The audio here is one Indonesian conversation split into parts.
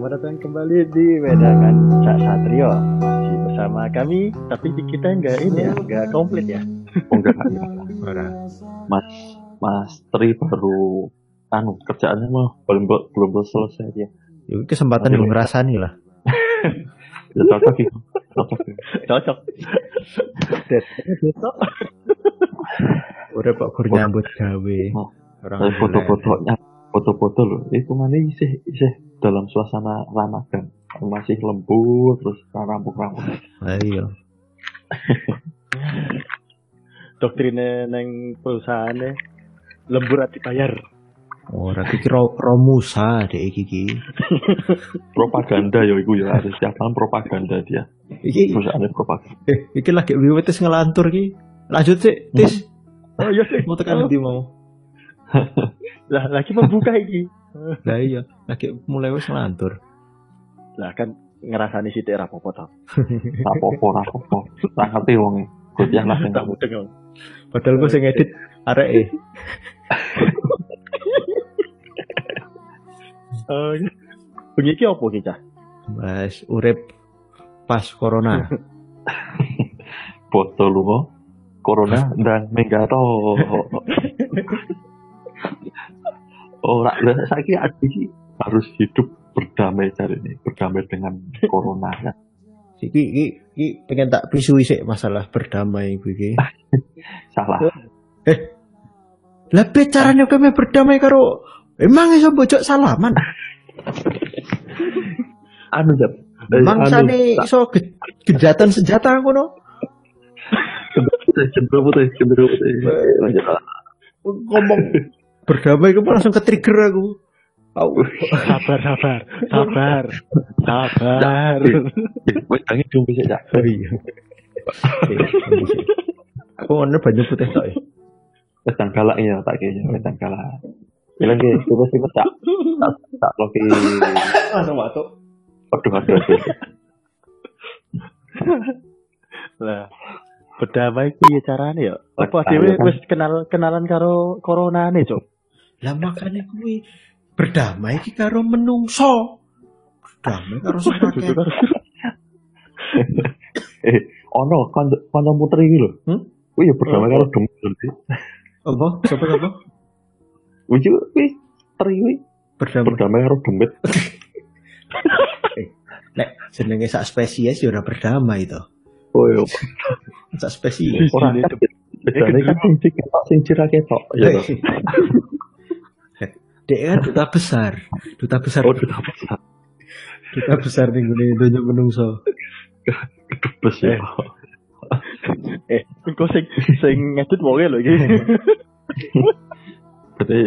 Selamat datang kembali di Wedangan Cak Satrio Masih bersama kami, tapi kita nggak ini ya, nggak komplit ya Oh, enggak, enggak. Mas Mas Tri baru anu kerjaannya mah belum belum selesai dia. Ya, kesempatan yang ngerasani lah. Ya cocok gitu. Cocok. Cocok Besok Udah Pak Gur nyambut gawe. Orang foto-fotonya foto-foto loh itu mana isih isih dalam suasana Ramadan masih lembut terus rampung-rampung Ayo. Doktrinnya neng perusahaannya Lembur hati bayar Ora iki ro, Romusa dek iki iki. propaganda ya iku ya harus tahun propaganda dia Iki perusahaan propaganda eh, iki lagi wiwit tes ngelantur iki. Lanjut sih, Tis. Oh iya sih Mau tekan ndi mau? Lah lagi membuka ini Lah iya, lagi mulai wis ngelantur. Lah kan ngerasani si daerah popo tau rapopo rapopo tak ngerti lah yang Tak mudeng. Padahal gue sing edit arek e. Oh iya Bunyi ki apa ki Cah? Mas urip pas corona. foto lu kok corona dan menggato ora lah saiki adi harus hidup berdamai cari ini berdamai dengan corona ya Iki iki iki pengen tak pisui sih masalah berdamai iki. salah Lah be carane kowe berdamai karo Emang iso bojok salaman? anu ya Mangsane iso ge- gejatan senjata ngono. cenderung putih cenderung putih Ngomong berdamai ku langsung ke trigger aku. Au. Sabar sabar Sabar Sabar wes tangi dong bisa ya Oh iya. Aku ngono banyu putih tok. ya. wes tang galak ya tak kayaknya wes tang bilang ke tiba tiba tak tak tak loki Langsung batuk. aduh aduh Lah berdamai ki ya carane ya. Apa dhewe wis kenal kenalan karo corona nih, Cuk. Lah makane kuwi berdamai iki karo menungso. Berdamai karo sing akeh. eh ono kan kan putri iki lho Hmm? Wih, ya berdamai karo demit sih. Apa? Siapa apa? Wih, wih, tri wih, Berdamai. berdamai karo demit. Nek jenenge sak spesies ya ora berdamai to. Oh iya, Sak spesies. orang kan bedanya kan sing cik ketok, sing cira ketok. Ya Dek kan duta besar, duta besar, Oh, udah apa duta besar ning ngene donya menungso. Kedubes ya. Eh, engko sing sing ngedit wonge lho iki. Berarti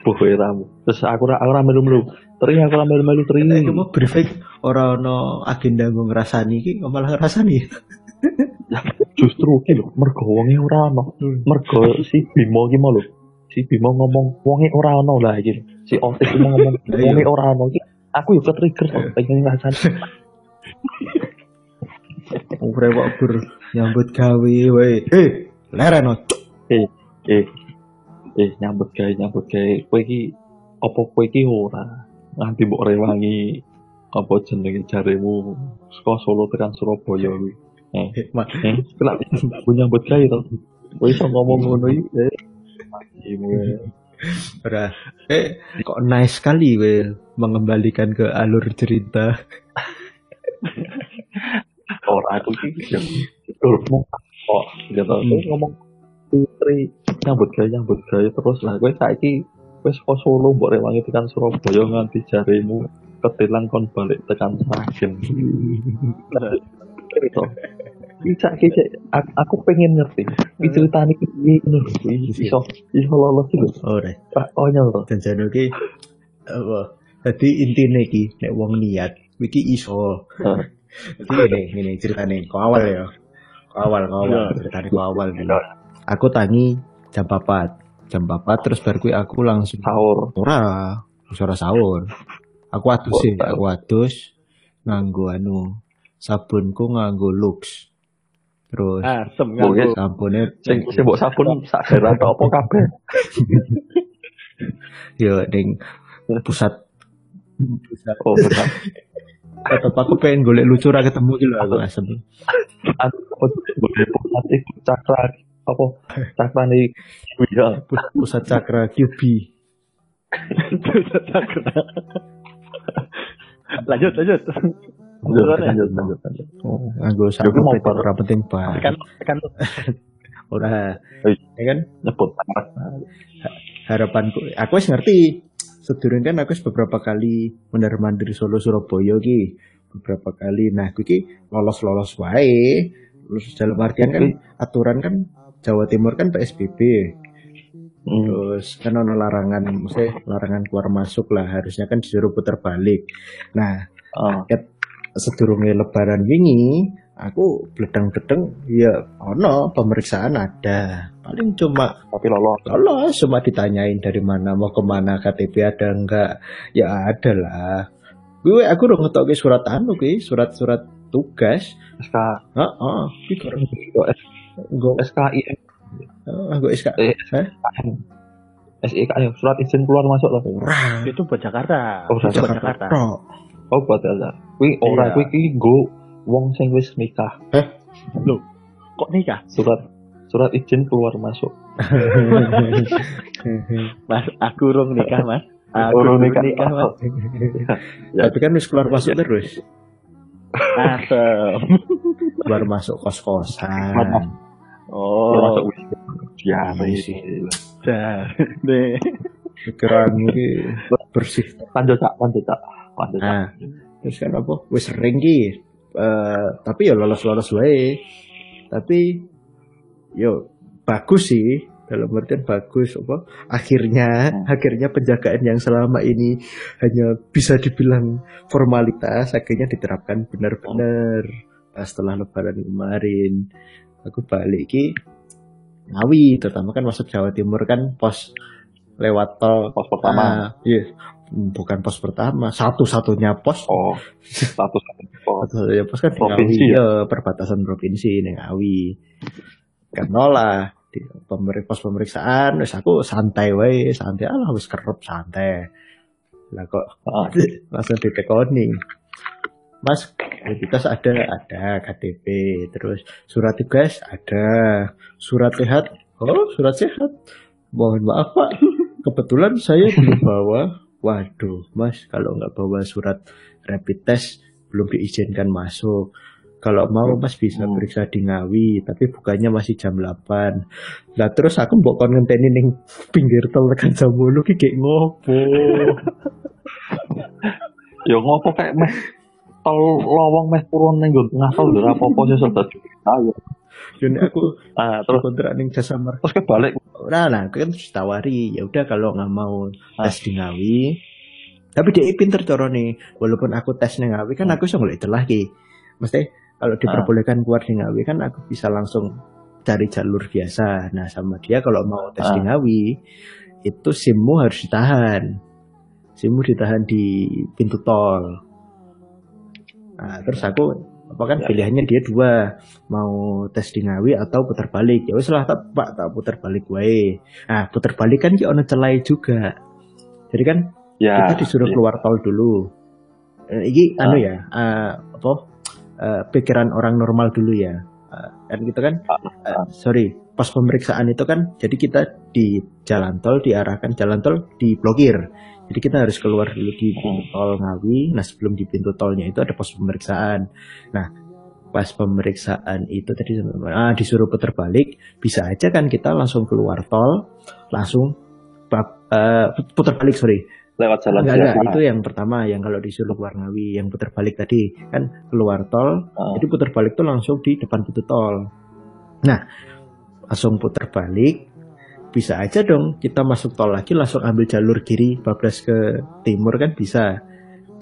pokoknya ramu. Terus aku ra aku ra melu-melu. Tri aku ra melu-melu tri. Eh, kamu briefing ora ono agenda gue ngrasani iki kok malah ngrasani. Justru ki lho, mergo wonge ora ono. Mergo si Bimo ki mau lho. Si Bimo ngomong wonge ora ono lah iki. Si Otis mau ngomong iya. wonge ora ono ki. Aku yo ke-trigger kok pengen ngrasani. Ora kok ber nyambut gawe wae. Eh, lereno. Cuk. eh eh eh nyambut gawe nyambut gawe kowe iki apa kowe iki ora nganti mbok rewangi apa jenenge jaremu saka Solo tekan Surabaya kuwi eh Eh, mak eh kelak mbok nyambut gawe to kowe iso ngomong ngono iki eh Imu, eh. kok nice sekali we mengembalikan ke alur cerita. ora aku iki ya turmu kok gitu kowe ngomong putri nyambut gawe nyambut gawe terus lah. Kowe saiki wis saka Solo mbok rewangi tekan Surabaya nganti jaremu ketilang kon balik tekan Sragen cerita bisa kece aku, pengen ngerti ceritane piye ngono lho Iki iso iso lolos lho Ora. Pak konyol to Dan jane iki apa? Dadi intine iki nek wong niat iki iso. Jadi ini, ini ceritanya kau awal ya. Kau awal, kau awal. Ceritanya kau awal nih. Aku tangi jam 4. Jam 4 terus baru aku langsung sahur ora, suara sahur. Aku adus sih, aku adus nganggo anu sabunku nganggo Lux. Terus Asem Mungkin- nganggo. sabunnya sing sing mbok sabun sak daerah tok apa kabeh yo ning pusat Oh, benar. Tetep aku pengen golek lucu ra ketemu gitu aku asem. Aku boleh pusat itu cakra apa? Cakra nih ya. Pusat cakra QB. lanjut lanjut Lanjut, lanjut, lanjut, lanjut. Oh, anggo aku sak mau ora penting banget. Ora. Eh. Ya kan? Nyebut. Harapanku aku wis ngerti. Sedurunge kan aku wis beberapa kali mondar mandir Solo Surabaya ki beberapa kali. Nah aku ki lolos lolos wae. Terus dalam artian kan aturan kan Jawa Timur kan PSBB Hmm. terus kan ono larangan maksudnya larangan keluar masuk lah. Harusnya kan disuruh putar balik. Nah Ah, ket sedurunge lebaran wingi aku bledang-bledeng ya ono pemeriksaan ada. Paling cuma tapi lolos. lolos cuma ditanyain dari mana mau ke mana KTP ada enggak? Ya ada lah. Gue aku udah ngetoke surat anu gue surat-surat tugas. SK oh oh gue SKIM gue SK eh? SIK surat izin keluar masuk lah. Rah, itu buat Jakarta. Oh, buat Jakarta. Oh buat Elza. Kui ora Iya. kui go wong sing wis nikah. kok nikah? Surat surat izin keluar masuk. mas aku urung nikah mas. Aku urung nikah. nikah mas. Tapi kan wis keluar masuk terus. Asem keluar masuk kos kosan Keluar oh masuk wis. Diare. dah deh pikiran ini bersih. Lanjut cak, cak. nah. Terus kan apa? Wis sering ki. Eh, tapi ya lolos lolos wae. Tapi yo bagus sih. Dalam artian bagus apa? Akhirnya Hmm. akhirnya penjagaan yang selama ini hanya bisa dibilang formalitas akhirnya diterapkan benar-benar. Pas setelah lebaran kemarin aku balik ki Ngawi. Terutama kan masuk Jawa Timur kan pos lewat tol. Pos pertama. Ah, iya. Bukan pos pertama satu-satunya pos. Oh, status pos. satu-satunya pos kan di Provinsi Ngawi, ya? ya perbatasan provinsi Ngawi. Karena lah di pemer- pos pemeriksaan wis aku santai wae santai. Alah wis kerep santai. Lah kok Ah, langsung ditekoni. Mas identitas ada ada KTP terus surat tugas ada surat sehat. Oh surat sehat. Mohon maaf Pak. Kebetulan saya belum bawa waduh Mas kalau nggak bawa surat rapid test belum diizinkan masuk kalau mau Mas bisa Hmm. periksa di Ngawi tapi bukannya masih jam 8 lah terus aku mbok kon ngenteni ning pinggir tol tekan jam 8 ki kayak ngopo yo ngopo kayak meh tol lowong meh turun ning tengah tol ora apa-apa sudah ayo. Jadi aku Ah, terus? kontrak ning jasa marga terus kebalik. nah, nah aku kan terus tawari ya udah kalau nggak mau Ah. tes di Ngawi. Tapi dia pinter coro nih walaupun aku tes di Ngawi kan aku bisa ngeliat itu lagi mesti kalau diperbolehkan keluar di Ngawi kan aku bisa langsung cari jalur biasa. Nah sama dia kalau mau tes di Ngawi itu simmu harus ditahan. Simmu ditahan di pintu tol. Nah terus aku apa kan Ya. pilihannya dia dua mau tes di Ngawi atau putar balik ya wis lah tak pak tak putar balik wae nah putar balik kan ki ono celai juga jadi kan Ya. kita disuruh iya. keluar tol dulu Eh, ini Ah. anu ya eh, apa eh, pikiran orang normal dulu ya kan gitu kan Eh, sorry pas pemeriksaan itu kan jadi kita di jalan tol diarahkan jalan tol diblokir jadi kita harus keluar dulu di pintu tol Ngawi. Nah sebelum di pintu tolnya itu ada pos pemeriksaan. Nah pas pemeriksaan itu tadi ah, disuruh putar balik bisa aja kan kita langsung keluar tol langsung eh, putar balik sorry. Lewat jalan Enggak, enggak, itu yang pertama yang kalau disuruh keluar Ngawi, yang putar balik tadi kan keluar tol, Ah. jadi putar balik tuh langsung di depan pintu tol. Nah, langsung putar balik, bisa aja dong kita masuk tol lagi langsung ambil jalur kiri bablas ke timur kan bisa.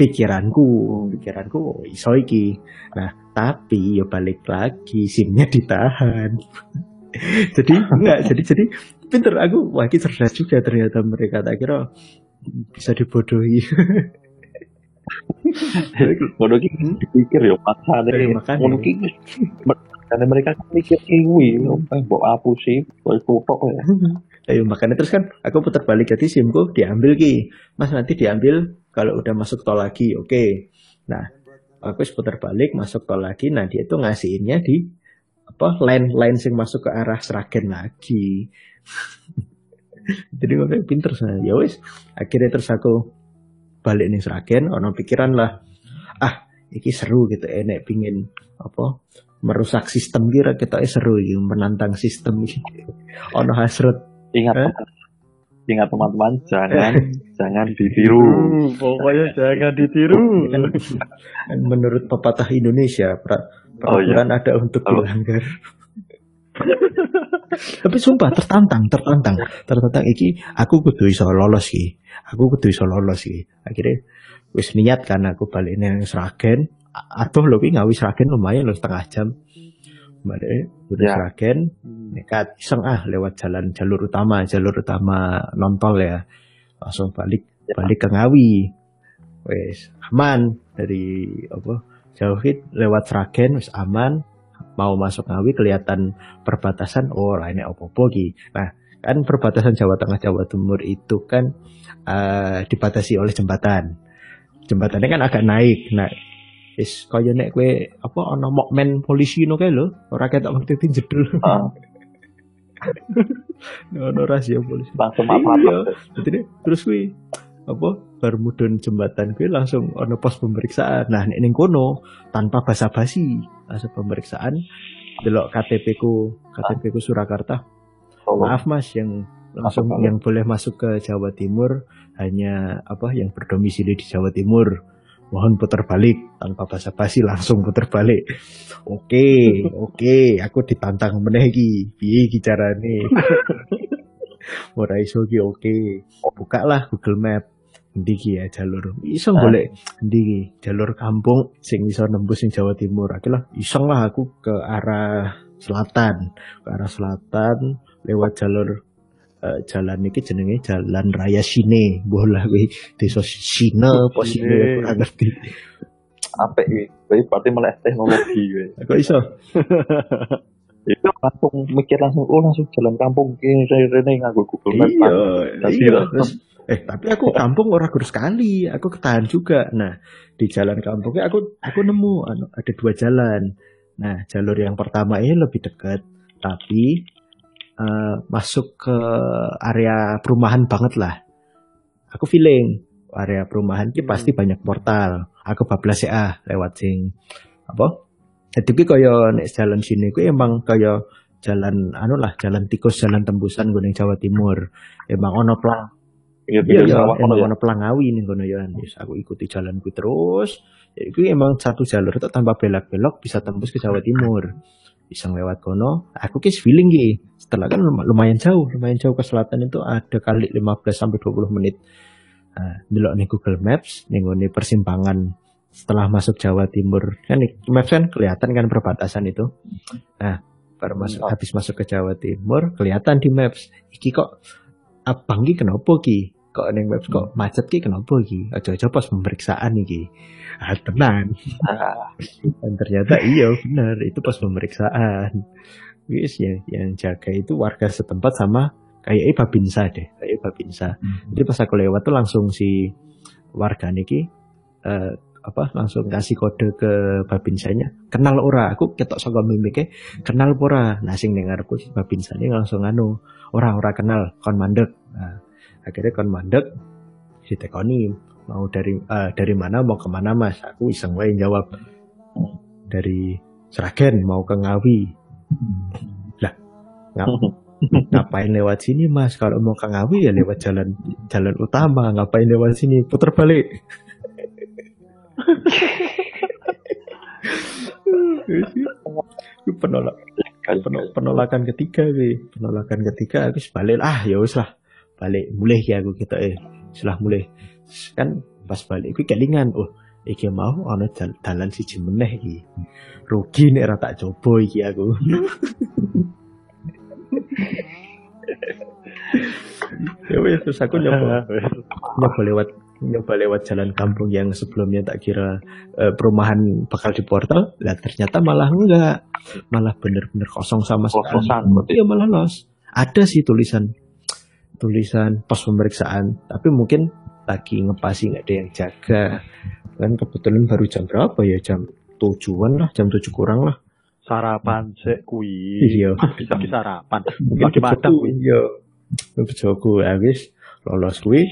Pikiranku, pikiranku oh, iso iki. Nah, tapi ya balik lagi simnya ditahan. jadi enggak, jadi jadi pinter aku wah ini cerdas juga ternyata mereka tak kira bisa dibodohi. Ki dipikir yo makane. Iya, makane. Karena mereka kan mikir kiwi, mbok apa sih, mbok tutok ya. Ayo makanya terus kan aku putar balik jadi simku diambil ki. Mas nanti diambil kalau udah masuk tol lagi oke. Nah aku putar balik masuk tol lagi. Nah dia tuh ngasihinnya di apa line line sing masuk ke arah Sragen lagi. Jadi gue pinter saya. Ya wis akhirnya terus aku balik nih Sragen ono pikiran lah. Ah iki seru gitu enek pingin apa merusak sistem kira kita seru yang menantang sistem ono hasrat Ingat Eh? ingat teman-teman jangan jangan ditiru. Hmm, pokoknya jangan ditiru. kan, menurut pepatah Indonesia pra, Oh, iya. peraturan ada untuk Oh. dilanggar tapi sumpah tertantang tertantang tertantang iki aku kudu iso lolos ki aku kudu iso lolos ki akhirnya wis niat kan aku balik nang Sragen A- aduh lho ki ngawi Sragen lumayan loh setengah jam. Balik udah Ya. Sragen nekat iseng ah lewat jalan jalur utama jalur utama nontol ya. Langsung balik Ya. balik ke Ngawi. Wes aman dari apa jauh hit lewat Sragen wis aman. Mau masuk Ngawi kelihatan perbatasan oh lainnya opo-opo ki. Nah kan perbatasan Jawa Tengah Jawa Timur itu kan eh, dibatasi oleh jembatan. Jembatannya kan agak naik. Nah Wis kaya nek kowe apa ana mokmen polisi no kae lho, ora ketok ngerti jedul. Ah, Ono rahasia polisi. langsung Iya. apa Jadi deh, terus kuwi apa bar mudhun jembatan kuwi langsung ono pos pemeriksaan. Nah, nek ning kono tanpa basa-basi, langsung pemeriksaan delok KTP ku, KTP ku Surakarta. Solo. Maaf Mas yang langsung Apa-apa? yang boleh masuk ke Jawa Timur hanya apa yang berdomisili di Jawa Timur. Mohon putar balik tanpa basa-basi langsung putar balik. Oke, oke, aku ditantang meneh iki. Piye iki carane? Ora iso ki oke. Buka lah Google Map. Endi ki ya jalur. Iso Ah. golek endi ki jalur kampung sing iso nembus sing Jawa Timur. Akhirnya iseng lah aku ke arah selatan. Ke arah selatan lewat jalur eh, jalan iki jenenge Jalan Raya Sine. Bola kuwi desa Sine apa Sine ora ngerti. Apik iki. Berarti berarti melek teknologi kowe. Kok iso? Itu langsung mikir langsung oh langsung jalan kampung kene rene nganggo Google Maps. Iya, iya. Terus, eh tapi aku kampung ora gur sekali, aku ketahan juga. Nah di jalan kampungnya aku aku nemu anu, ada dua jalan. Nah jalur yang pertama ini lebih dekat, tapi eh, masuk ke area perumahan banget lah. Aku feeling area perumahan ini pasti banyak portal. Aku bablas ya lewat sing apa? Jadi ki kaya nek jalan sini ku emang kaya jalan anu lah jalan tikus jalan tembusan gue Jawa Timur emang ono plang Iya, iya iya, emang kono ya. ono pelangawi nih kono ya aku ikuti jalanku terus ya itu emang satu jalur itu tanpa belok-belok bisa tembus ke Jawa Timur bisa lewat kono aku kis feeling gitu setelah kan lum- lumayan jauh lumayan jauh ke selatan itu ada kali 15 sampai 20 menit. Nah, delok nih Google Maps nih ngone persimpangan setelah masuk Jawa Timur. Kan nih, Maps kan kelihatan kan perbatasan itu. Nah baru masuk Hmm. habis masuk ke Jawa Timur kelihatan di Maps. Iki kok abang ki kenapa ki kok neng Maps kok macet ki kenapa ki aja-aja pas pemeriksaan iki. Ah tenan. Ah, dan ternyata iya benar itu pas pemeriksaan wis ya yang jaga itu warga setempat sama kayak Babinsa deh kayak Babinsa jadi pas aku lewat tuh langsung si warga niki eh, apa langsung kasih kode ke Babinsanya kenal ora? Aku ketok saka mimike kenal ora? Nah sing dengarku si Babinsanya langsung anu ora ora kenal kon mandek. Nah, akhirnya kon mandek ditekoni mau dari eh, dari mana mau ke mana mas? Aku iseng wae jawab dari Sragen mau ke Ngawi lah. Ngap- ngapain lewat sini mas? Kalau mau ke Ngawi ya lewat jalan jalan utama. Ngapain lewat sini? Putar balik. Penolak kayak penol- penolakan ketiga gue penolakan ketiga aku wis balik. Ah ya wis lah. Balik mulai ya aku kita eh. Setelah mulai kan pas balik gue kelingan. Oh iki mau ana dal- dalan siji meneh iki. Rugi nek ora tak coba iki aku. Ya wis terus aku nyoba. Nyoba lewat nyoba lewat jalan kampung yang sebelumnya tak kira eh, perumahan bakal di portal lah ternyata malah enggak. Malah bener-bener kosong sama sekali. Berarti. iya malah los. Ada sih tulisan tulisan pos pemeriksaan. Tapi mungkin lagi ngepasi nggak ada yang jaga. Kan kebetulan baru jam berapa ya? Jam tujuan lah jam tujuh kurang lah. Sarapan sik kuwi. iya. Bisa di sarapan. Lagi padang iya. Bejoku habis lolos kuwi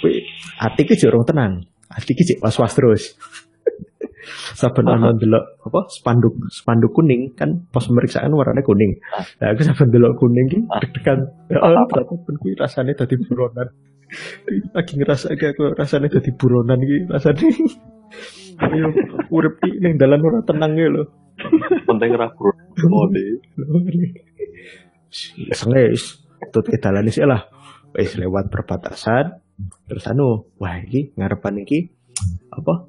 kuwi. Ati ki jorong tenang. Ati ki cek was-was terus. Saben ana ndelok apa spanduk spanduk kuning. Kan pos pemeriksaan warnanya kuning. Nah aku saben ndelok kuning ki deg-degan. Ya Allah berapa pun kuwi rasane dadi buronan lagi ngerasa kayak aku rasanya dadi buronan ki rasane ayo urip ki ning dalan ora tenang ya lho penting ra bro mode Senges, tut ke dalan sih lah. Wis lewat perbatasan, terus anu, wah iki ngarepan iki apa?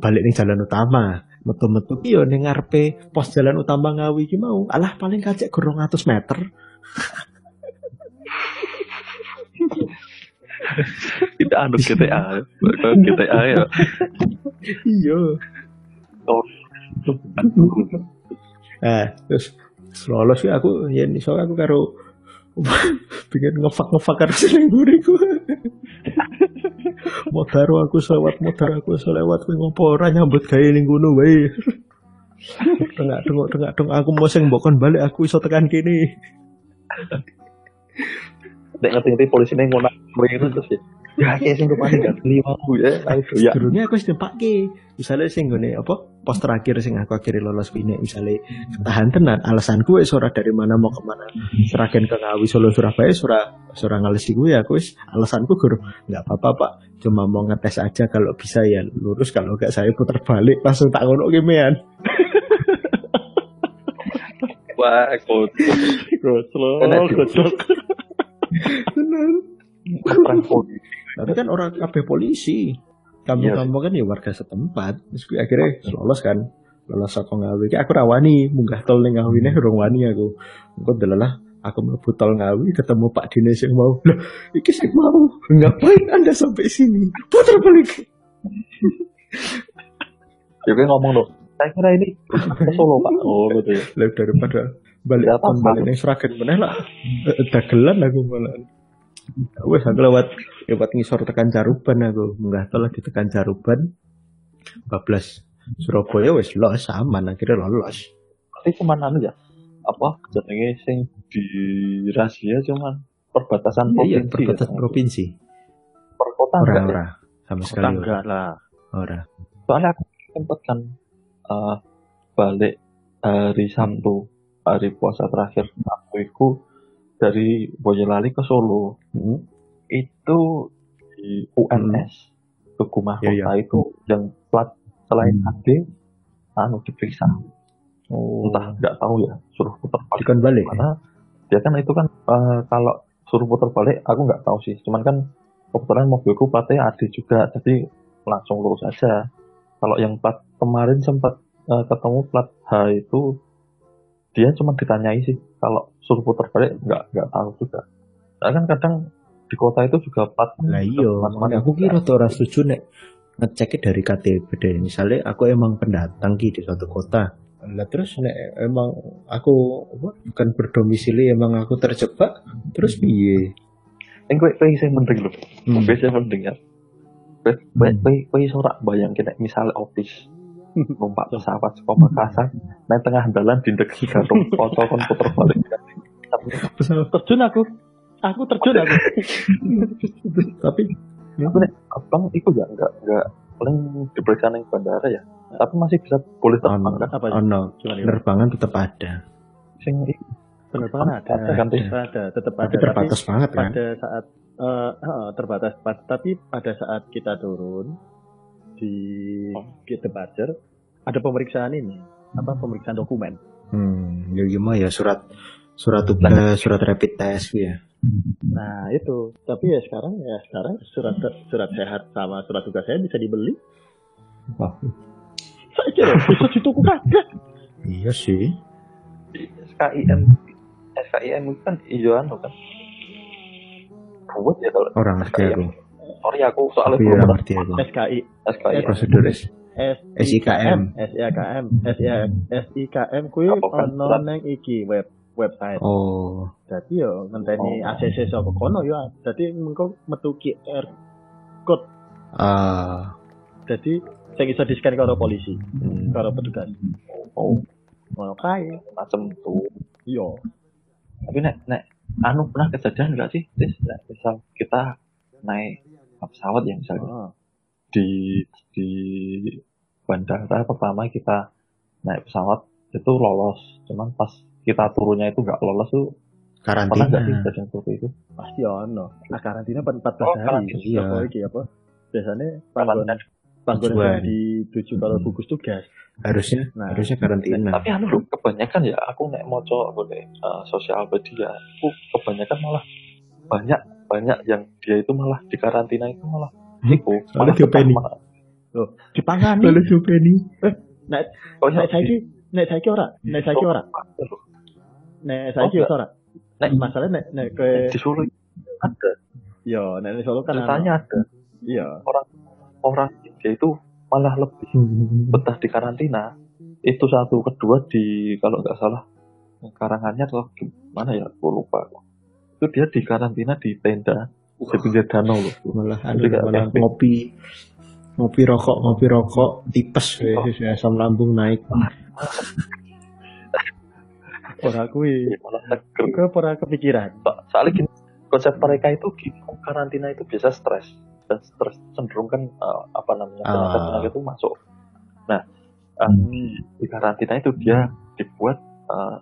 Balik ning jalan utama. Metu-metu ki yo ning ngarepe pos jalan utama Ngawi iki mau. Alah paling kacek 200 meter. Tidak anu GTA Kalau GTA ya Iya. Oh. Eh, terus lolos ya aku ya iso aku karo pengen ngefak-ngefak karo sing nguriku. Modar aku selewat modar aku selewat kowe ngopo ora nyambut gawe ning ngono wae. Tengah tengok tengah tengok aku mau sing mbokon balik aku iso tekan kene. Nek ngerti-ngerti polisi neng ngono mrene terus ya. Ya kayak sing kepane gak lima bu ya. Aku ya. Sedurunge aku wis dipakai. Misalnya sing nggone apa pos terakhir sing aku akhirnya lolos nek misale tahan tenan alasanku wis ora dari mana mau ke mana. Seragen ke Ngawi Solo Surabaya ora ora ngalesi gue aku wis alasanku gur nggak apa-apa Pak. Cuma mau ngetes aja kalau bisa ya lurus kalau enggak saya putar balik langsung tak ngono kemean. Wah, kok Goslok, Enak, Tenan. perang polisi. Tapi kan orang kabeh polisi. Kamu-kamu kan ya warga setempat. Terus gue akhirnya lolos kan. Lolos saka Ngawi. Aku rawani munggah tol ning Ngawi nih urung wani aku. Engko delalah aku mlebu tol Ngawi ketemu Pak Dines yang mau. Loh, iki sing mau. Ngapain Anda sampai sini? Putar balik. Ya gue ngomong loh. Saya kira ini Solo pak. Oh gitu ya. Lah daripada balik apa balik ning Sragen meneh lah. Eh, Dagelan aku malah. Wes aku lewat lewat ngisor tekan Caruban aku. Munggah tol lagi tekan Caruban. 14 Surabaya wes los aman akhirnya lolos. Tapi cuman anu ya. Apa jenenge sing di rahasia cuman perbatasan Iya, provinsi. perbatasan ya. provinsi. Per kota Ora enggak ya? ora sama sekali ora. Enggak lah. Ora. Soalnya aku sempet kan eh, balik hari Sabtu hari puasa terakhir itu dari Boyolali ke Solo Hmm. itu di UNS Tugu Mahkota Iya, iya. itu yang plat selain Hmm. AD anu diperiksa Oh, entah nggak tahu ya suruh putar balik dikon balik. mana dia kan itu kan eh, kalau suruh putar balik aku nggak tahu sih cuman kan kebetulan mobilku platnya AD juga jadi langsung lurus aja kalau yang plat kemarin sempat eh, ketemu plat H itu dia cuma ditanyai sih kalau suruh putar balik nggak nggak tahu juga nah, kan kadang di kota itu juga plat Lah iya, makanya aku kira tuh orang setuju nek ngeceknya dari KTP deh. Misalnya aku emang pendatang ki di suatu kota. Lah terus nek emang aku bukan berdomisili emang aku terjebak terus piye? yang gue gue sih mending loh Hmm. sih mending ya gue gue gue gue sorak bayangin nek misalnya office numpak pesawat ke Makassar naik tengah jalan di dek garung foto kon puter balik. Terjun aku. Aku terjun aku. Tapi aku nek abang itu ya enggak enggak paling diperiksa ning bandara ya tapi masih bisa boleh terbang ono, kan Apa Gimana ya? penerbangan tetap ada. sing Penerbangan ada. Ada kan, Tis? Ada, tetap ada. Tapi terbatas banget kan. pada saat eh, terbatas tapi pada saat kita turun di gate departure ada pemeriksaan ini. Apa pemeriksaan dokumen? Hmm, ya gimana ya surat surat tugas, surat rapid test ya. nah itu. Tapi ya sekarang ya sekarang surat surat sehat sama surat tugas saya bisa dibeli. Wah, saya kira bisa di toko kaget iya sih. SKIM SKIM itu kan anu kan. Ruwet ya kalau Orang ngerti aku. sorry aku soalnya belum ya pernah ngerti aku. SKI SKIM Prosedur S. S SIKM. SIKM SIKM SIKM kuwi ono nang iki web website Oh, Jadi yo ngenteni Oh. ACC saka kono yo. Dadi mengko metu QR barcode. Ah. Jadi sing iso di-scan karo polisi, Hmm. karo petugas. Oh, Ngono kae. macam tuh. Iya. Tapi nek nek anu pernah kejadian enggak sih? Tis, nek misal kita naik pesawat ya misalnya Ah. Di di bandara pertama kita naik pesawat itu lolos, cuman pas kita turunnya itu nggak lolos tuh pernah nggak sih Karantina. kejadian seperti itu? Pasti ono. Nah, karantina pen 14 Oh, hari. karantina. Iya. Apa iki apa? Biasanya panggon Karantina. panggon yang dituju karo Hmm. gugus tugas. Harusnya Nah. harusnya karantina. Tapi anu loh, kebanyakan ya aku nek moco boleh uh, sosial media, aku kebanyakan malah banyak banyak yang dia itu malah di karantina itu malah Hmm? itu Soalnya malah diopeni. pertama. Dipangani. Lalu Supeni. Oh Nek saiki nek saiki ora, nek saiki ora, nek saiki Oh, ora. Nek Masalah nek nek ke di Solo ada yo nek nek Solo kan ceritanya ada. Iya. orang dia itu malah lebih betah di karantina itu satu kedua di kalau nggak salah karangannya atau gimana ya aku lupa itu dia di karantina di tenda di pinggir danau loh malah anu, nggak malah ngopi ngopi rokok ngopi rokok tipes Oh. wes, asam lambung naik Ora kuwi. Iya, Kok ora kepikiran. So- soalnya gini konsep mereka itu gini karantina itu biasa stres dan stres cenderung kan eh, apa namanya Ah. penyakit penyakit itu masuk nah eh, di, di karantina itu dia dibuat eh,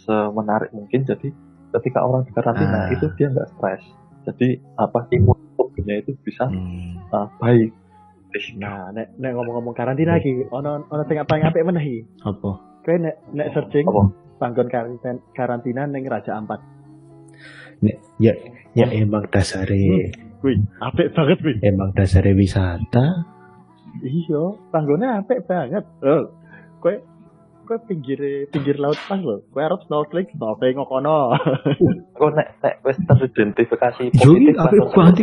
semenarik mungkin jadi ketika orang di karantina Ah. itu dia nggak stres jadi apa imun tubuhnya itu bisa Hmm. eh, baik Nah, nek nek ngomong-ngomong karantina iki, ono ono sing apa apik meneh iki. apa Kowe nek nek searching Apa? panggon karantina, karantina ning Raja Ampat. ya ya emang dasare Kuwi apik banget kuwi. emang dasare wisata Iya, panggone apik banget. Oh, kowe kowe pinggir pinggir laut pas lho. Kowe arep snorkeling, snorkeling kono. kok nek nek wis teridentifikasi positif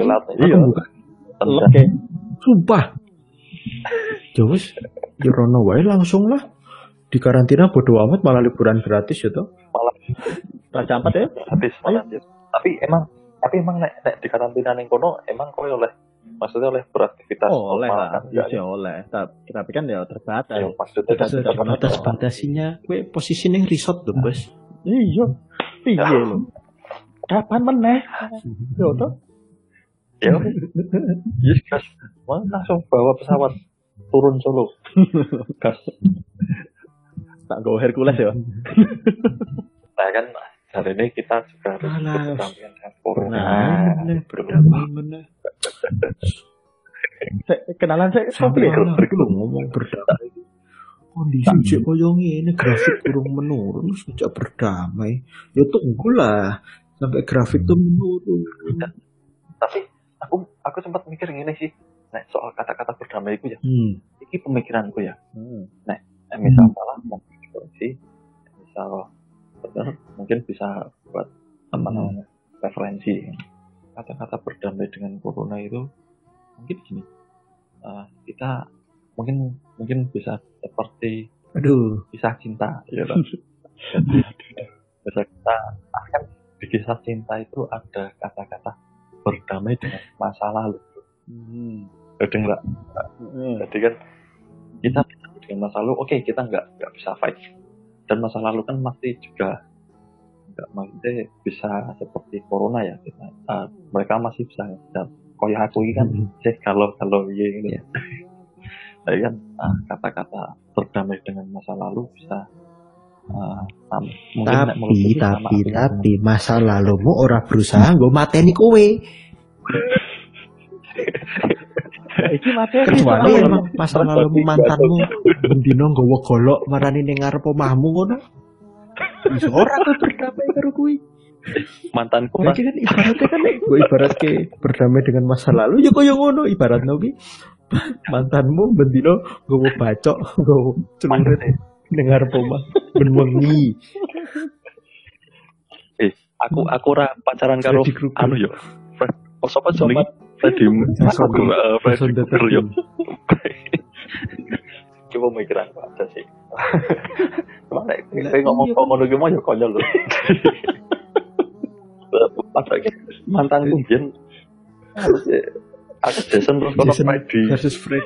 laut. Aku iya buka. tenang. Oke. sumpah ya wes ya rono wae langsung lah di karantina bodo amat malah liburan gratis ya toh Raja Ampat ya? habis malah tapi emang tapi emang nek, nek di karantina ning kono emang kowe oleh maksudnya oleh beraktivitas Oh, oleh lah. kan Iya ya, oleh. Tapi, tapi kan ya terbatas. ya, maksudnya kan Tidak tidak pernah batas batasinya gue posisi ning resort tuh bos Iya. Piye lho? Kapan meneh? Yo toh. ya yes gas langsung bawa pesawat turun Solo gas Tak go Hercules ya. nah kan hari ini kita juga harus berdampingan corona nah meneh Sek, kenalan saya sampai ya? ngomong. berdamai. Kondisi cek koyo ini grafik kurang menurun sejak berdamai. Ya tunggu lah sampai grafik tuh menurun. Tapi aku aku sempat mikir gini sih. Nah, soal kata-kata berdamai itu ya. Hmm. ini pemikiranku ya. Hmm. Eh, misal salah mungkin dikoreksi misal mungkin bisa buat apa Hmm. namanya referensi kata-kata berdamai dengan corona itu mungkin gini eh, kita mungkin mungkin bisa seperti aduh kisah cinta gitu bisa kita akan di kisah cinta itu ada kata-kata berdamai dengan masa lalu Hmm. jadi enggak Hmm. jadi kan kita dengan masa lalu oke kita nggak nggak bisa fight dan masa lalu kan masih juga nggak maksudnya bisa seperti corona ya kita ah, mereka masih bisa dan koyo aku ini kan Hmm. sih kalau kalau iya ini. Ya tapi kan ah, kata-kata berdamai dengan masa lalu bisa menurutku tapi tapi tapi masa lalumu ora berusaha gue mateni kowe Iki materi kecuali emang masa lalumu mantanmu bendino nggawa golok marani ning ngarep omahmu ngono. Iso ora kowe berdamai karo kuwi. Mantanku Lagi kan ibaratnya kan gue ibarat ke berdamai dengan masa lalu ya kaya ngono ibarat nabi mantanmu bendino gue bacok gue celurit dengar poma ben wengi. Eh aku aku ora pacaran karo anu yo. Fred oh. Freddy eh, Freddy Jason Krueger yo Detection. coba pemikiran kok aja sih mana kayak ngomong iya, kok ngono gimana ya konyol loh mantanku biyen harusnya Aku Jason terus kono Freddy. versus Fred.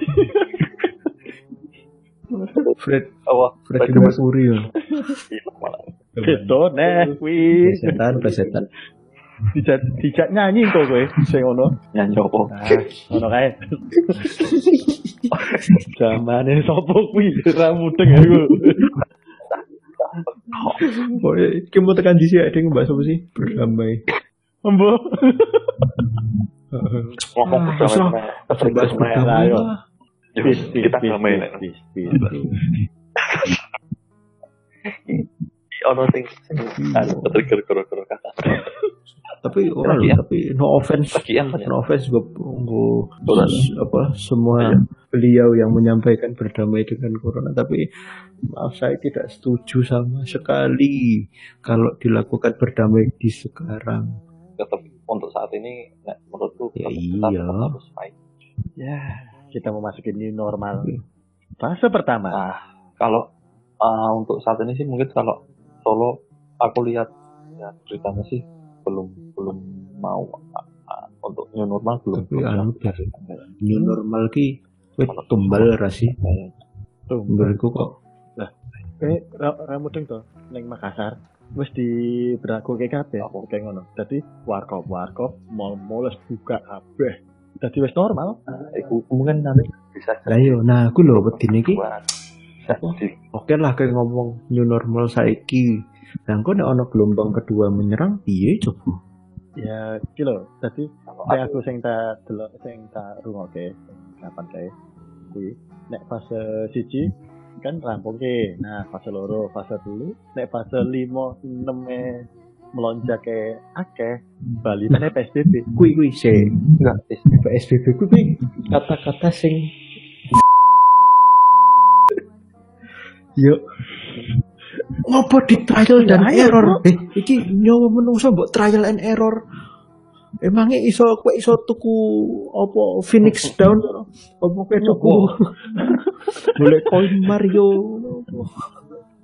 Fred Apa? Freddy Freddy Mas- Mercury ya. Iya. Itu neh kuwi. Setan, setan. Dijak dijak nyanyi kok kowe sing ngono. Nyanyi? Nah, ngono kae. Zamane sapa kuwi ra mudeng aku. Oh, iki mau tekan di sini, ada yang bahas apa sih? Berdamai. Embo. Ngomong Ah, bersama bisa. Bahas bersama berdamai. Ya, bis, kita damai. Ono sing sing anu kata. Tapi orang ya? tapi no offense. Banyak. No offense gue gue Betul. apa semua Iya. beliau yang menyampaikan berdamai dengan corona tapi maaf saya tidak setuju sama sekali kalau dilakukan berdamai di sekarang Tetap untuk saat ini nek menurutku Ya tetap- iya. tetap harus fight. Ya, kita memasuki new normal. Fase pertama. Nah, kalau uh, untuk saat ini sih mungkin kalau Solo aku lihat ya beritanya sih belum belum mau uh, untuk new normal belum Tapi belum anu, bisa. new normal ki wis tumbal rasi Tuh. menurutku kok Eh, ra, ra mudeng to ning Makassar. Wis diberlakuke kabeh Apa? kayak ngono. Dadi warkop warkop mall mall buka kabeh. Dadi wis normal. Nah, itu mungkin nanti bisa lah yo nah aku lho ki buat bisa jadi oke lah kayak ngomong new normal saiki dan kok nek ono gelombang kedua menyerang piye coba Ya, iki lho. Dadi nek aku aku sing tak delok sing tak rungokke kapan kae kuwi nek fase siji kan rampung ke nah fase loro fase telu nek fase limo enam e melonjak ke akeh Bali mana PSBB kui kui se enggak. PSBB kui kui kata-kata sing yo ngopo di trial dan Ya, error? Eh iki nyawa menungso mbok trial and error. Emangnya iso kowe iso tuku apa Phoenix Down apa kowe tuku? Boleh koin Mario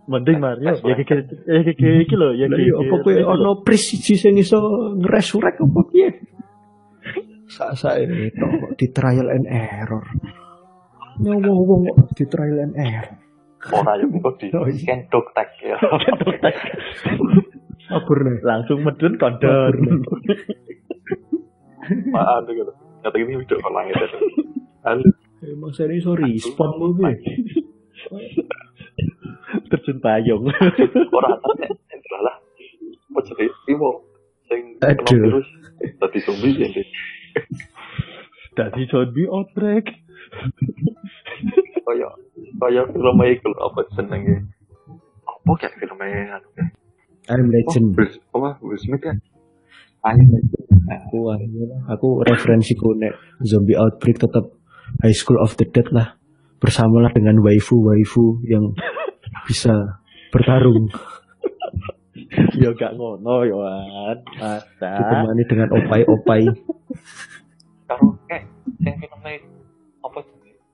mending Mario. Ya kiki ya kiki iki lho ya kiki apa kowe ono pris siji sing iso piye? Sak-sak ini tok kok di trial and error. Nyawa wong di trial and error. Ora yo engko di Oh, iya. scan dog tag. Ya langsung medun kondon Apaan tuh gitu. Kata ini video call langit ya. Emang sorry, spawn lu gue. terjun payung. Ora nek nek lah. Sing Aduh. tadi zombie ya dari zombie outbreak. Kaya kaya film iku lho, apa jenenge. Apa kayak film anu ya? I'm legend. Oh, apa Will Smith kan? Ayo Legend. Nah, Aku aku referensiku nek zombie outbreak tetap High School of the Dead lah. Bersamalah dengan waifu-waifu yang bisa bertarung ya gak ngono yo an masa ditemani dengan opai-opai. karo kayak sing film apa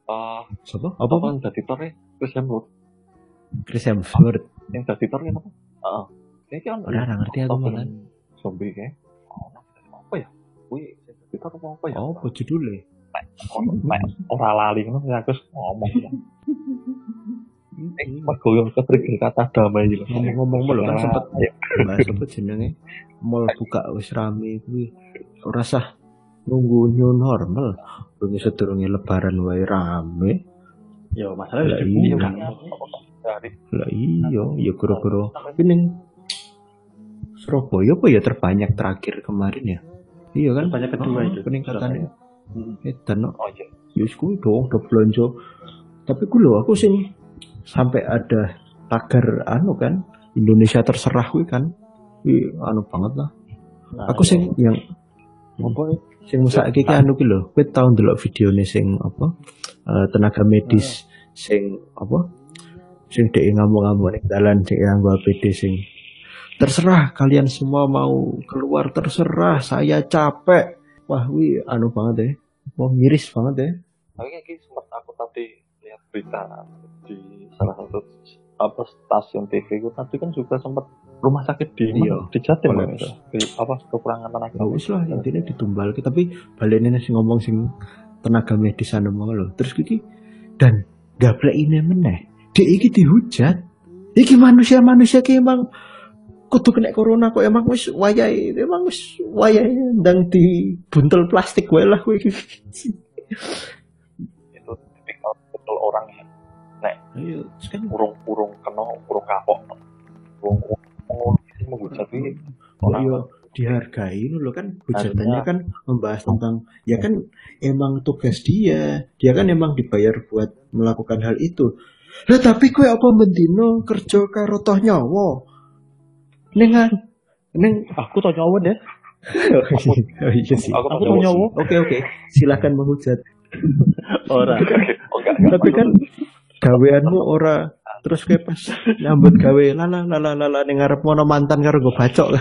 Eh, Siapa? apa Apa? kan dadi tore terus yang menurut Chris Hemsworth. yang dadi tore apa? Heeh. Kayak kan Ora ora ngerti aku malah. zombie kayak. Oh, apa ya? Wih, sing dadi tore apa apa ya? Oh, apa judulnya? Ono- nek ora lali ngono ya aku ngomong ya. Eh, mergo yang ke-trigger kata damai gitu. Ngomong-ngomong mulu kan sempet Ya, bahas apa jenenge mall buka wis rame kuwi. Ora sah nunggu new normal. Bengi sedurunge lebaran wae rame. yo masalah Lah iya. dari Lah iya, ya goro-goro ini Surabaya apa ya terbanyak terakhir kemarin ya? Iya kan? Banyak kedua Oh, itu. peningkatannya. Hmm. Edan no. oh iya. Ya wis kuwi dong udah belanja. Tapi ku lho aku sing sampai ada tagar anu kan Indonesia terserah kuwi kan. Kuwi anu banget lah. Nah, Aku sing yang apa ya? Sing mesake iki anu ki lho, kowe tau ndelok videone sing apa? eh, tenaga medis sing apa? Sing dhek ngamuk-ngamuk ning dalan sing nganggo APD sing terserah kalian semua mau keluar terserah saya capek. Wah, wi anu banget ya. Wah, miris banget ya. Tapi kayak gini sempat aku tadi lihat berita di salah satu apa stasiun TV itu tadi kan juga sempat rumah sakit di Iya. di Jatim Di- apa kekurangan tenaga Ya wis lah intinya ditumbal tapi balene sing ngomong sing tenaga medis anu mau lho. Terus iki dan gaplek ini meneh. Dek iki dihujat. Iki manusia-manusia ki emang kudu kena corona kok emang wis wayahe emang wis wayahe ndang di buntel plastik wae lah kowe iki. itu tipikal orang yang Ayo kan urung-urung kena urung kapok. Urung-urung sih menghujat ini orang Iya, dihargai loh kan hujatannya kan membahas tentang ya kan emang tugas dia dia kan emang dibayar buat melakukan hal itu. Lah tapi kue apa mendino kerja karo toh nyawa? Nengan neng Aku tau nyawa deh. oh, iya sih. Aku Aku tau nyawa. oke oke silakan menghujat. Ora. enggak enggak tapi kan gaweanmu ora. Terus kayak pas nyambut gawe lala lala lala ning ngarep mono mantan karo gue bacok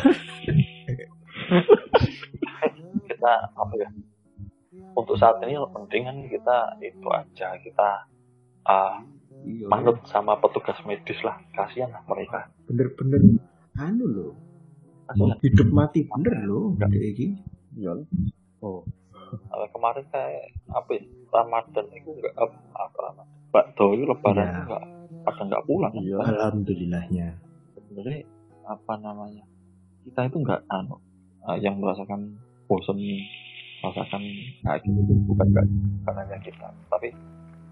kita apa ya untuk saat ini yang penting kan kita itu aja kita ah manut sama petugas medis lah kasihan lah mereka. Bener-bener anu loh kasihan. hidup mati bener loh Enggak. kayak gini. Iya. Oh. Kemarin kayak apa ya, Ramadan itu enggak apa, apa Ramadan bakdo itu lebaran itu enggak pada enggak pulang. Iya. alhamdulillahnya. Sebenarnya apa namanya kita itu enggak anu ah, yang merasakan bosan merasakan kayak gitu bukan enggak bukan hanya kita tapi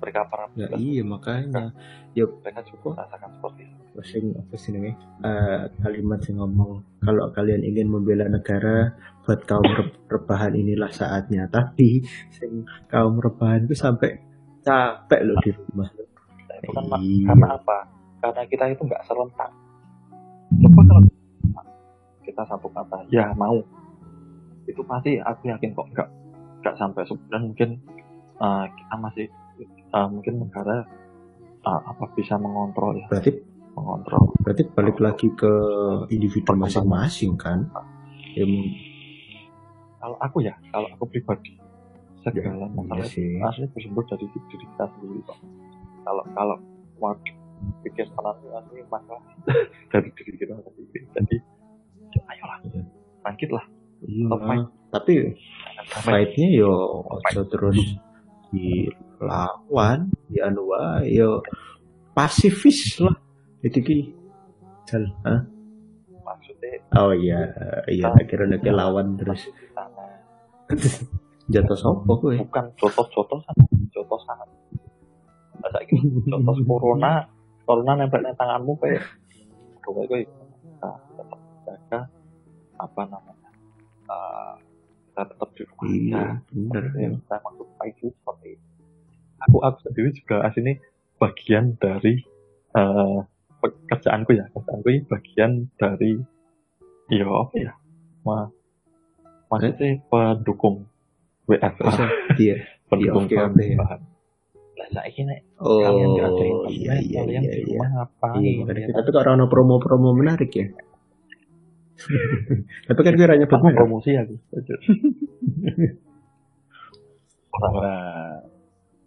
mereka para ya iya makanya. mereka juga merasakan seperti itu. Sing apa sih namanya? Eh, kalimat yang ngomong kalau kalian ingin membela negara buat kaum re- rebahan inilah saatnya. Tapi sing kaum rebahan itu sampai capek loh di rumah Nah, itu kan mak- Iya. karena apa? Karena kita itu enggak serentak. Coba kalau kita satu kata ya mau. Itu pasti aku yakin kok enggak enggak sampai sebulan mungkin uh, kita masih uh, mungkin negara uh, apa bisa mengontrol ya. Berarti mengontrol. berarti balik lagi ke individu masing-masing kan? Ya kalau aku ya kalau aku pribadi segala iya masalah sih. asli bersumber dari diri kita sendiri kok kalau kalau mau pikir kanan asli masalah dari diri kita sendiri. Jadi ayolah bangkitlah iya Top five. tapi fight-nya yo ojo terus dilawan ya anu yo pasifis lah. Itu ki Jal, hah? maksudnya oh iya iya nek lawan terus. di sana jatuh sopo kowe bukan jotos-jotosan jotosan masa ini jotos corona corona nempel nang tanganmu kayak kowe kowe nah, tetap jaga apa namanya uh, kita tetap di rumah. Iya saya maksud baik itu seperti itu. Aku aku sendiri juga aslinya bagian dari eh pekerjaanku ya, pekerjaanku ini bagian dari ya apa ya, ma maksudnya pendukung WFH, Bisa, iya pendukung oke, bahan oke. bahan. Lah saya ini oh kalian nggak ada iya internet, iya kalian iya di iya rumah ngapain? Iya, ya kita kan? tuh kalau ada promo-promo menarik ya. Tapi kan gue hanya Sama merek. promosi aku. Nah,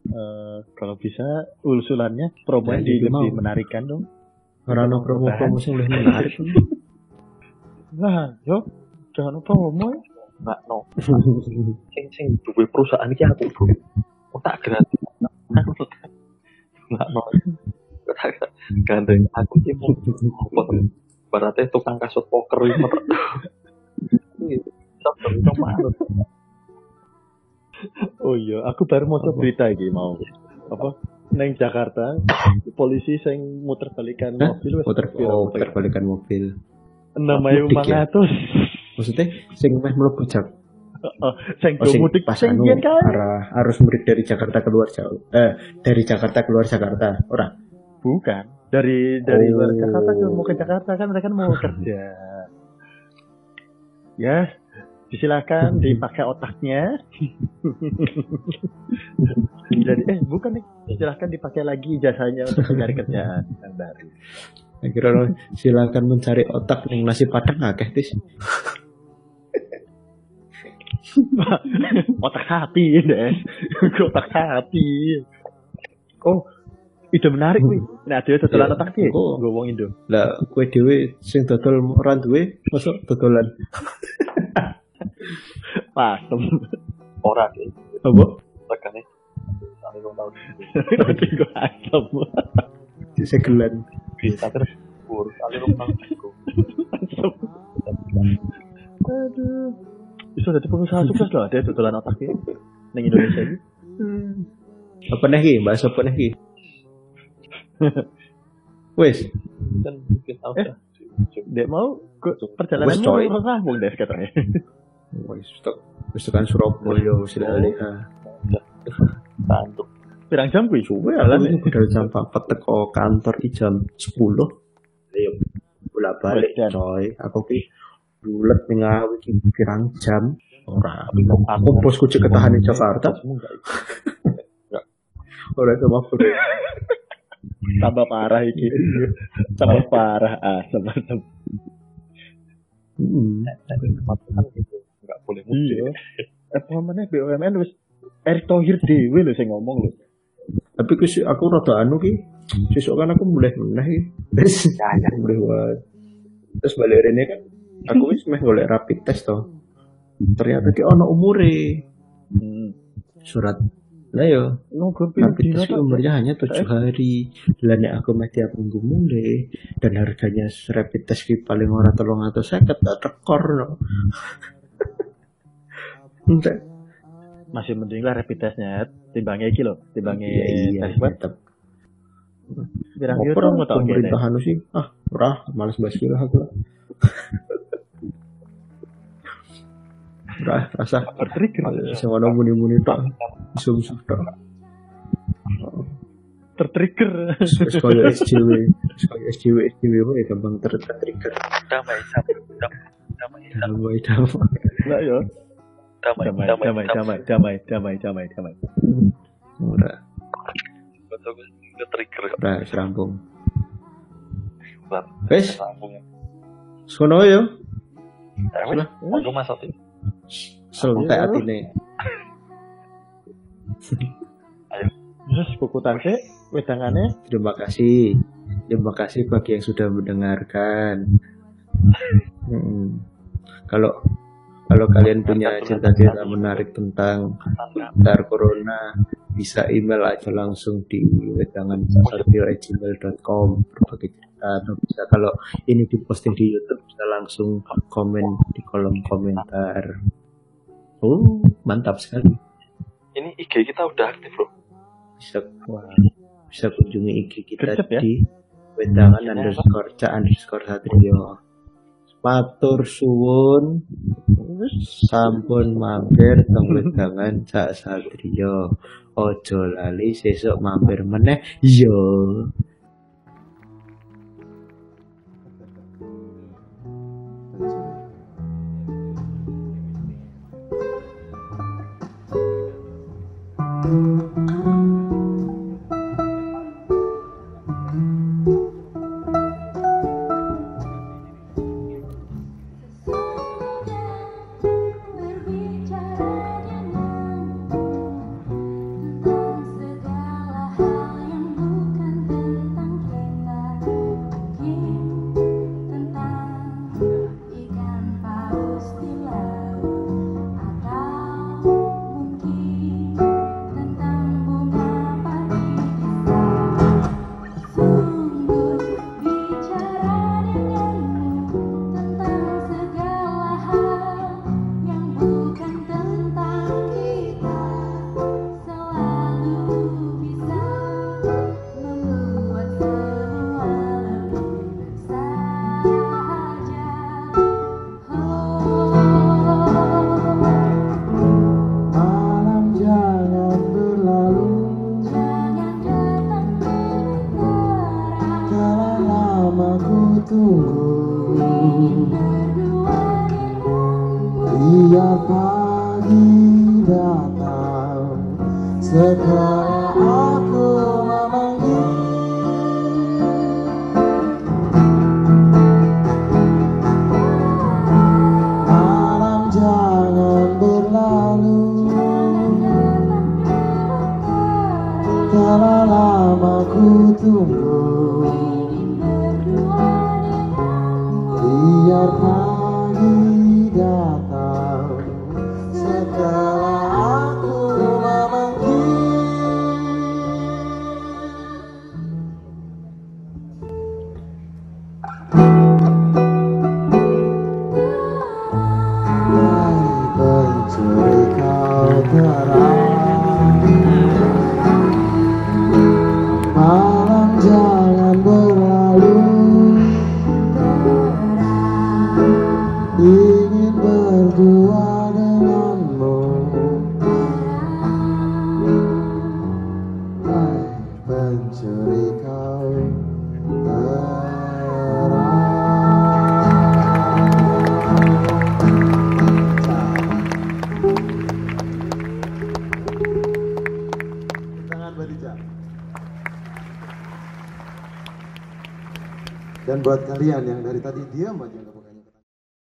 eh, kalau bisa usulannya promo Nah, di lebih mau. menarikan dong. Orang ada promo-promo yang lebih menarik. Nah, yo jangan promo ya. Nggak no, sing sing duwe perusahaan iki aku bro. Oh, tak gratis. Nggak no. Gandeng aku sih mau Baratnya tukang kasut poker manut. Oh iya, aku baru mau berita iki mau. Apa? Neng Jakarta, polisi sing muter balikan mobil wis pira- oh, puter balikan mobil. enam ayu Mudik ya? mangatus. Maksudnya, sing meh mlebu jak. Sing Oh, sing mudik pas sing anu, kan. arah arus mudik dari Jakarta keluar jauh. Eh, dari Jakarta keluar Jakarta. Ora. Bukan. Dari dari Oh. luar Jakarta ke mau ke Jakarta kan mereka kan mau kerja. Ya, disilakan dipakai otaknya. Jadi eh bukan nih, silahkan dipakai lagi jasanya untuk mencari kerjaan yang baru. Akhirnya silakan mencari otak yang nasi padang akeh tis. otak hati deh, otak hati. Oh, ide menarik kuwi. Nah, dia dodolan Iya. otak ki. Engko- Gue wong Indo. Lah kowe dhewe sing dodol ora duwe masuk dodolan. Pasem. Ora sih. Apa? Regane tahun. Tapi gue asem. Disegelan. Bisa terus rong tahun. Aduh. Bisa jadi pengusaha sukses loh, dia dodolan otak ki. Ning Indonesia ini. Apa nih? Bahas apa nih? Wes, Kan mungkin tahu Eh. Dia mau perjalanan mau rampung deh katanya. wes tok. Wes tekan Surabaya wis lali. Tantuk. Pirang jam kuwi? Suwe ya. ini budal jam 4 teko kantor ki jam 10. Ayo bolak balik coy. Aku ki ning ngawi ki pirang jam. Ora. Tapi kok Aku bosku cek ketahan di Jakarta. Kamu enggak Ora sama aku. tambah parah iki. Tambah parah asem. Hmm. tempat kan gitu. Enggak boleh mudik. Iya. Eh BUMN wis Erick Thohir dhewe lho sing ngomong lho. Tapi ku sih- aku rada anu ki. Sesuk kan aku mulai meneh ki. Wis Ya, ya. mulai wae. Terus balik rene kan aku wis meh golek rapid test to. Ternyata ki ono umure Hmm. surat. Lah yo, Ngobrol rapid test ki umurnya hanya tujuh hari. Lah nek aku meh tiap minggu mulai dan harganya rapid test ki paling ora tolong atau seket tak tekor no. Entek. Masih mending lah rapid testnya timbangnya iki lho, timbangnya Iya iya. tes web. Pirang mau tau pemerintahan sih? Ah, ora, males bahas lah aku lah. Ora, rasa Tertrigger. sing ono muni-muni tok, tok. Tertrigger. Wis koyo SJW, wis koyo SJW, SJW wae gampang ter trigger. Damai, damai, damai, damai, Damai damai. Lah yo. damai, Damai, damai, damai, damai, damai, damai, damai, damai. Ora, trigger. ora wis rampung. Buat Wis, sambung. Sono yo. Wis, monggo Mas Oti. Selontek atine. Terus kukutan sih, wedangane Terima kasih. Terima kasih bagi yang sudah mendengarkan. Mm. Kalau kalau kalian punya cerita-cerita menarik tentang seputar corona, bisa email aja langsung di wedangan.gmail.com berbagai cerita atau bisa kalau ini diposting di YouTube bisa langsung komen di kolom komentar. Oh, mantap sekali. Ini IG kita udah aktif, Bro. Bisa bisa kunjungi IG kita Gercep ya? di wedangan underscore ca underscore satrio. Matur suwun sampun mampir teng wedangan cak satrio. Ojo lali sesuk mampir meneh yo.